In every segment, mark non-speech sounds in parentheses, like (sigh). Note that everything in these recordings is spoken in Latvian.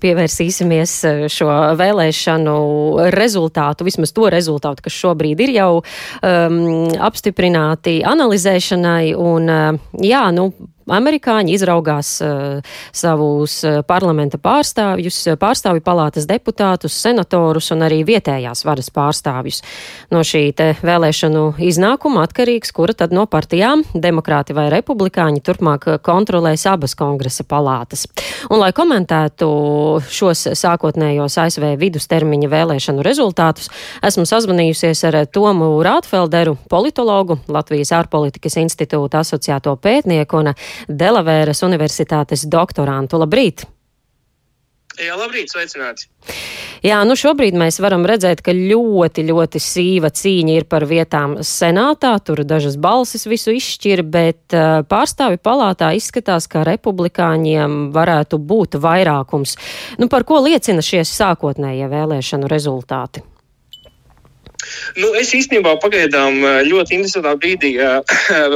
Pievērsīsimies eh, šo vēlēšanu rezultātu, vismaz to rezultātu, kas šobrīd ir jau um, apstiprināti analizēšanai. Un, uh, jā, nu, amerikāņi izraugās uh, savus uh, parlamenta pārstāvjus, uh, pārstāvju palātas deputātus, senatorus un arī vietējās varas pārstāvjus. No šī te vēlēšanu iznākuma atkarīgs, kura tad no partijām, demokrāti vai republikāņi, turpmāk kontrolēs abas kongresa palātas. Un, lai komentētu šos sākotnējos ASV vidustermiņa vēlēšanu rezultātus, esmu sazvanījusies ar Tomu Rātfelderu, politologu, Latvijas ārpolitikas institūta asociēto pētnieku un Delavēras Universitātes doktorantu. Labrīt! Jā, labrīt, sveicināti! Jā, nu šobrīd mēs varam redzēt, ka ļoti, ļoti sīva cīņa ir par vietām senātā. Tur dažas balsis visu izšķir, bet uh, pārstāvi palātā izskatās, ka republikāņiem varētu būt vairākums. Nu, par ko liecina šie sākotnējie vēlēšanu rezultāti? Nu, es īstenībā pagaidām ļoti interesantā brīdī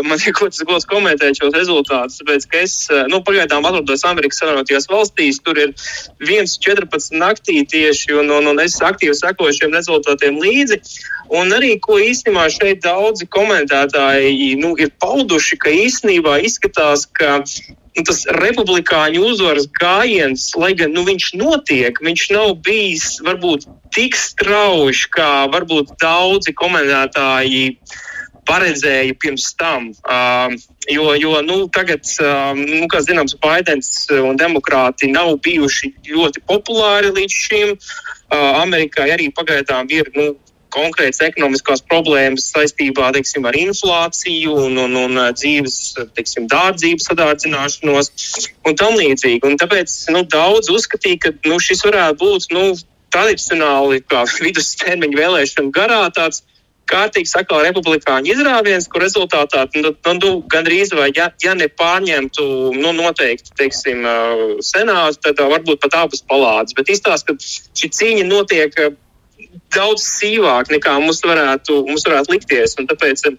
man ir kaut kas gods komentēt šos rezultātus, tāpēc, ka es nu, pagaidām atrodos Amerikas Savienotajās valstīs, tur ir 1.14 naktī tieši, un, un, un es aktīvi sekoju šiem rezultātiem līdzi. Un arī, ko īstenībā šeit daudzi komentētāji nu, ir pauduši, ka īstenībā izskatās, ka tas republikāņu uzvaras gājiens, lai gan nu, viņš notiek, viņš nav bijis varbūt tik strauji, kā varbūt daudzi komentētāji paredzēja pirms tam. Uh, jo, jo nu, tagad, uh, nu, kā zināms, Baidens un demokrāti nav bijuši ļoti populāri līdz šim. Uh, Amerikai arī pagaidām ir nu, konkrētas ekonomiskās problēmas saistībā teiksim, ar inflāciju un, un, un dzīves teiksim, dārdzības sadārdzināšanos un tam līdzīgi. Un tāpēc nu, daudz uzskatīja, ka nu, šis varētu būt nu, tradicionāli (laughs) vidustermiņa vēlēšana garā tāds kārtīgi sakā republikāņu izrāviens, kur rezultātā nu, nu, gandrīz vai ja, ja nepārņemtu nu, noteikti teiksim, senāts, tad varbūt pat abas palādes. Bet izstāsta, ka šī cīņa notiek daudz sīvāk nekā mums varētu, mums varētu likties. Tāpēc eh,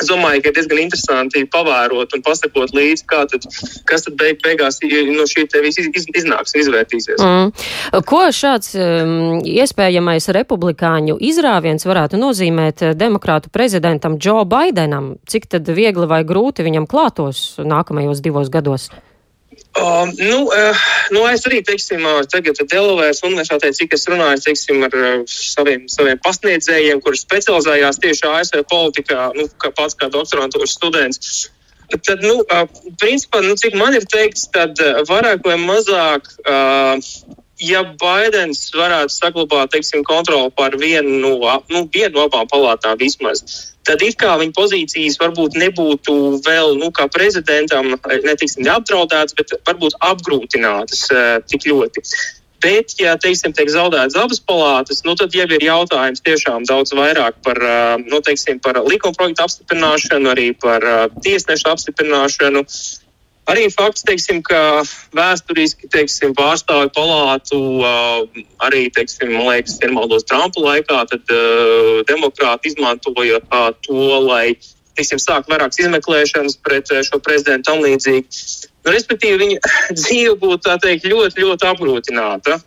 es domāju, ka ir diezgan interesanti pavērot un pasakot līdzi, tad, kas tad beig, beigās no šī te viss iz, iznāks un izvērtīsies. Mm. Ko šāds um, iespējamais republikāņu izrāviens varētu nozīmēt eh, demokrātu prezidentam Džo Baidenam? Cik tad viegli vai grūti viņam klātos nākamajos divos gados? Um, nu, uh, nu, es arī, teiksim, tagad Delavēras universitātē, cik es runāju, teiksim, ar uh, saviem, saviem pasniedzējiem, kuri specializējās tieši ASV politikā, nu, kā pats kā doktorantūras students. Tad, nu, uh, principā, nu, cik man ir teikts, tad vairāk vai mazāk, uh, ja Baidens varētu saglabāt, teiksim, kontroli pār vienu no, nu, vienu no abām palātām vismaz, tad it kā viņa pozīcijas varbūt nebūtu vēl, nu, kā prezidentam, netiksim neapdraudētas, bet varbūt apgrūtinātas uh, tik ļoti. Bet, ja teiksim, tiek zaudētas abas palātas, nu, tad jau ir jautājums tiešām daudz vairāk par, uh, nu, teiksim, par likuma projektu apstiprināšanu, arī par tiesnešu apstiprināšanu. Uh, Arī fakts, teiksim, ka vēsturiski teiksim, pārstāvju palātu arī, teiksim, man liekas, ja maldos Trumpa laikā, tad uh, demokrāti izmantoja uh, to, lai teiksim, sākt vairākas izmeklēšanas pret šo prezidentu un līdzīgi. Nu, respektīvi, viņa (laughs) dzīve būtu teikt, ļoti, ļoti apgrūtināta,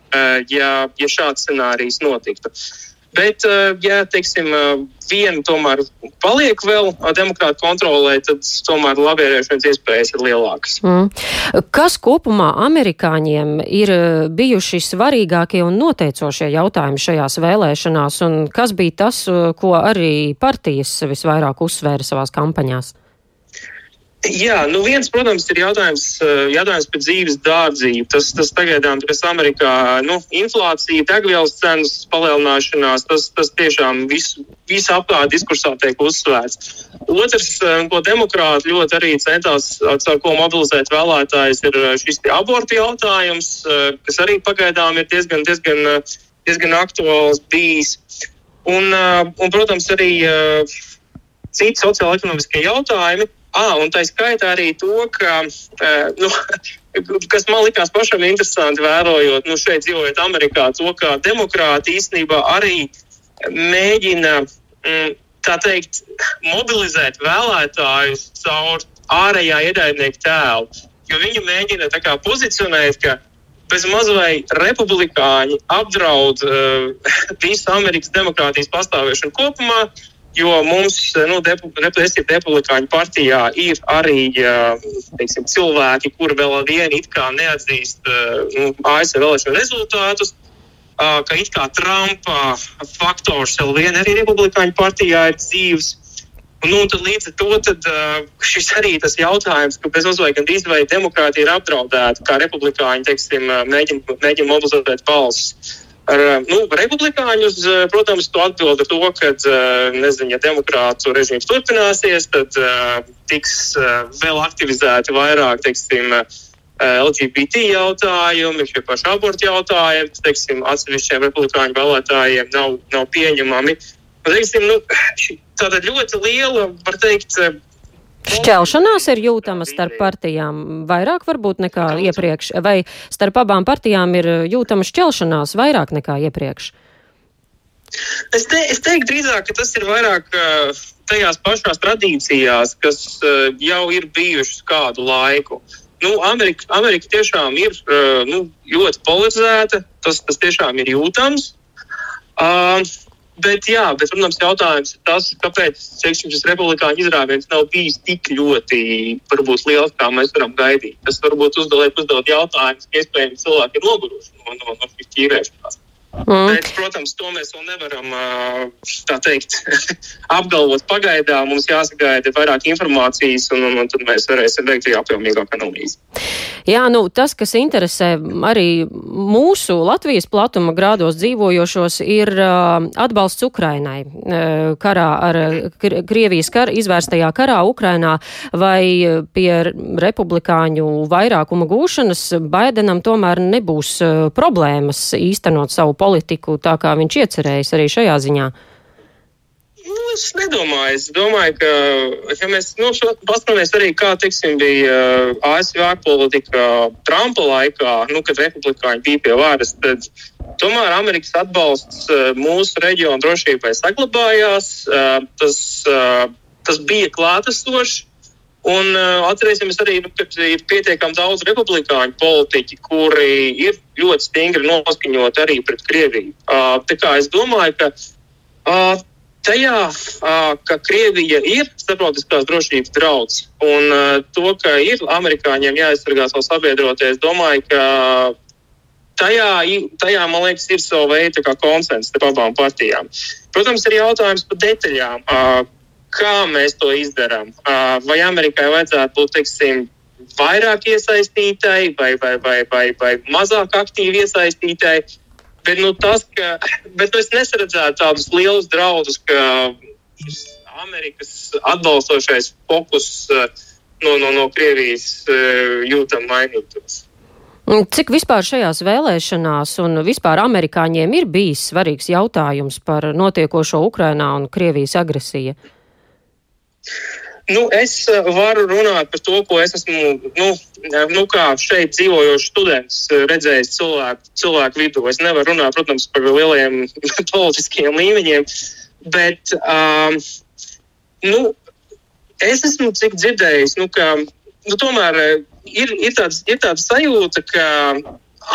ja, ja šāds scenārijs notiktu. Uh, Bet, eh, ja teiksim, eh, viena tomēr paliek vēl demokrāta kontrolē, tad tomēr labierēšanas iespējas ir lielākas. Mm. Kas kopumā amerikāņiem ir eh, bijuši svarīgākie un noteicošie jautājumi šajās vēlēšanās, un kas bija tas, ko arī partijas visvairāk uzsvēra savās kampaņās? Jā, nu viens, protams, ir jautājums, eh, jautājums par dzīves dārdzību. Tas, tas pagaidām, kas Amerikā, nu, inflācija, degvielas cenas palielināšanās, tas, tas tiešām visu, visu apkārt diskursā tiek uzsvērts. Otrs, eh, ko demokrāti ļoti arī centās, ar ko mobilizēt vēlētājs, ir eh, šis abortu jautājums, kas arī pagaidām ir diezgan, diezgan, diezgan aktuāls bijis. Un, un protams, arī citi sociāla-ekonomiskie jautājumi. Ah, un tā skaitā arī to, ka, nu, (laughs) kas man likās pašam interesanti, vērojot, nu, šeit dzīvojot Amerikā, to, ka demokrāti īstenībā arī mēģina, mm, tā teikt, mobilizēt vēlētājus caur ārējā ienaidnieka tēlu. Jo viņi mēģina tā kā pozicionēt, ka bez mazliet republikāņi apdraud uh, (laughs) visu Amerikas demokrātijas pastāvēšanu kopumā. Jo mums, nu, reprezentatīvā republikāņu partijā ir arī teiksim, cilvēki, kuri vēl ar vienu it kā neatzīst nu, ASV vēlēšanu rezultātus, ka it kā Trumpa faktors vēl vien arī republikāņu partijā ir dzīves. Nu, tad līdz ar to tad, šis arī tas jautājums, ka bez uzvaigta gandrīz vai demokrātija ir apdraudēta, kā republikāņi teiksim, mēģina, mēģina mobilizēt balsis. Ar, nu, republikāņus, protams, to atbild ar to, ka, nezinu, ja demokrātu režīms turpināsies, tad tiks vēl aktivizēti vairāk, teiksim, LGBT jautājumi, šie paši abortu jautājumi, teiksim, atsevišķiem republikāņu vēlētājiem nav, nav pieņemami. Teiksim, nu, tāda ļoti liela, var teikt, Šķelšanās ir jūtama starp partijām vairāk varbūt nekā iepriekš, vai starp abām partijām ir jūtama šķelšanās vairāk nekā iepriekš? Es, te, es teiktu drīzāk, ka tas ir vairāk tajās pašās tradīcijās, kas jau ir bijušas kādu laiku. Nu, Amerika, Amerika tiešām ir nu, ļoti polarizēta, tas, tas tiešām ir jūtams. Uh, Bet, jā, bet, protams, jautājums ir tas, kāpēc teiksim, šis republikāņu izrāviens nav bijis tik ļoti varbūt, liels, kā mēs varam gaidīt. Tas varbūt uzdod, uzdod jautājumus, ka iespējams cilvēki ir noguruši no, no, no šīs ķīrēšanās. Mm. Bet, protams, to mēs vēl nevaram teikt, (laughs) apgalvot pagaidām. Mums jāsagaida vairāk informācijas, un, un, un tad mēs varēsim veikt apjomīgāku analīzi. Jā, nu, tas, kas interesē arī mūsu Latvijas platuma grādos dzīvojošos, ir atbalsts Ukrainai karā ar Krievijas kar, izvērstajā karā Ukrainā vai pie republikāņu vairākuma gūšanas Baidenam tomēr nebūs problēmas īstenot savu politiku tā, kā viņš iecerējis arī šajā ziņā? Nu, es nedomāju. Es domāju, ka, ja mēs nu, paskatāmies arī, kā teiksim, bija uh, ASV ārpolitika Trumpa laikā, nu, kad republikāņi bija pie varas, tad tomēr Amerikas atbalsts uh, mūsu reģionu drošībai saglabājās. Uh, tas, tas bija klātesošs. Un uh, atcerēsimies arī, nu, ka ir pietiekami daudz republikāņu politiķi, kuri ir ļoti stingri noskaņoti arī pret Krieviju. Uh, tā kā es domāju, ka uh, tajā, uh, ka Krievija ir starptautiskās drošības draudz un uh, to, ka ir amerikāņiem jāaizsargā savu sabiedroties, es domāju, ka tajā, tajā, man liekas, ir sava veida konsensus starp abām partijām. Protams, ir jautājums par detaļām. Uh, kā mēs to izdarām. Vai Amerikai vajadzētu būt, teiksim, vairāk iesaistītai vai, vai, vai, vai, vai mazāk aktīvi iesaistītai. Bet, nu, tas, ka, bet es nesaredzētu tādus lielus draudus, ka Amerikas atbalstošais fokus no, no, no Krievijas jūtam mainītos. Cik vispār šajās vēlēšanās un vispār amerikāņiem ir bijis svarīgs jautājums par notiekošo Ukrainā un Krievijas agresiju? Nu, es eh, varu runāt par to, ko es esmu, nu, nu kā šeit dzīvojošs students, eh, redzējis cilvēku, cilvēku vidū. Es nevaru runāt, protams, par lieliem (laughs) politiskiem līmeņiem, bet um, nu, es esmu cik dzirdējis, nu, ka nu, tomēr eh, ir, ir, tāds, ir tāda sajūta, ka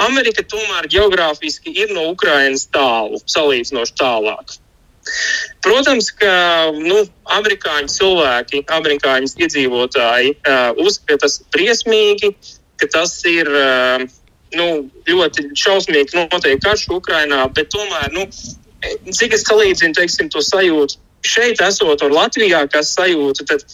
Amerika tomēr geogrāfiski ir no Ukrainas tālu, salīdzinoši tālāk. Protams, ka nu, amerikāņu cilvēki, amerikāņu iedzīvotāji uh, uzskata, ka tas briesmīgi, ka tas ir uh, nu, ļoti šausmīgi notiek karš Ukrainā, bet tomēr, nu, cik es salīdzinu teiksim, to sajūtu šeit, esot un Latvijā, kas sajūta, tad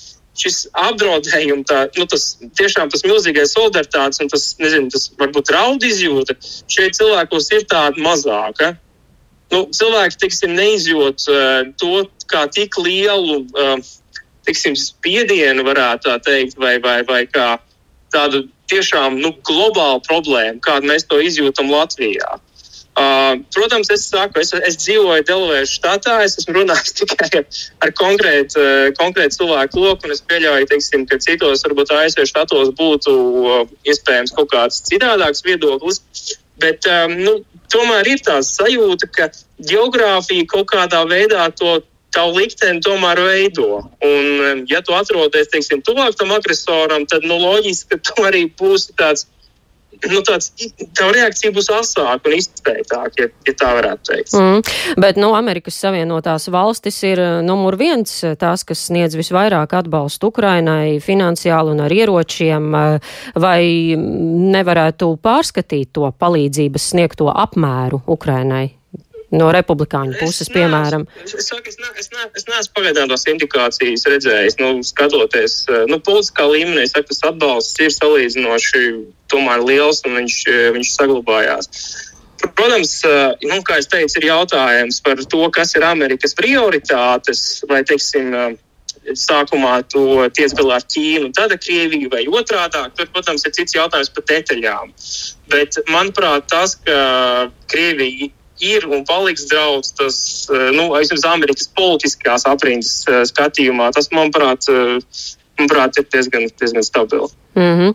šis apdraudējums, tā, nu, tas tiešām tas milzīgais solidaritātes un tas, nezinu, tas varbūt raudu izjūta, šeit cilvēkos ir tāda mazāka nu, cilvēki tiksim, neizjūt uh, to kā tik lielu uh, tiksim, spiedienu, varētu tā teikt, vai, vai, vai kā tādu tiešām nu, globālu problēmu, kādu mēs to izjūtam Latvijā. Uh, protams, es saku, es, es dzīvoju Delavēras štatā, es esmu runājis (laughs) tikai ar konkrētu, uh, konkrētu cilvēku loku, un es pieļauju, teiksim, ka citos, varbūt ASV štatos būtu uh, iespējams kaut kāds citādāks viedoklis. Bet um, nu, tomēr ir tā sajūta, ka geogrāfija kaut kādā veidā to tavu likteni tomēr veido. Un, um, ja tu atrodies, teiksim, tuvāk tam agresoram, tad nu, loģiski, ka tu arī būsi tāds nu, tāds, tā reakcija būs asāka un izteiktāka, ja, ja tā varētu teikt. Mm. Bet, nu, Amerikas Savienotās valstis ir numur viens tās, kas sniedz visvairāk atbalstu Ukrainai finansiāli un ar ieročiem, vai nevarētu pārskatīt to palīdzības sniegto apmēru Ukrainai? No republikāņu puses, es piemēram? Neesmu, es, saku, es, ne, es, ne, es neesmu pagaidām tās indikācijas redzējis. Nu, skatoties, eh, nu, politiskā līmenī, saku, tas atbalsts ir salīdzinoši tomēr liels un viņš, eh, viņš saglabājās. Protams, eh, nu, kā jau teicu, ir jautājums par to, kas ir Amerikas prioritātes, vai, teiksim, sākumā to tiek galā ar Ķīnu, tad ar Krieviju vai otrādi. Tur, protams, ir cits jautājums par detaļām. Bet, manuprāt, tas, ka Krievija ir un paliks draudz, tas, eh, nu, aizsardz Amerikas politiskās aprindas eh, skatījumā, tas, manuprāt, eh, manuprāt ir diezgan, diezgan stabili. Mm -hmm.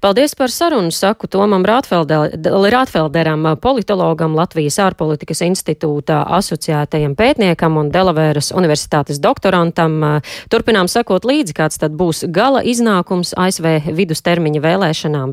Paldies par sarunu, saku Tomam Rātfelderam, politologam, Latvijas ārpolitikas institūtā asociētajam pētniekam un Delavēras universitātes doktorantam. Turpinām sakot līdzi, kāds tad būs gala iznākums ASV vidustermiņa vēlēšanām.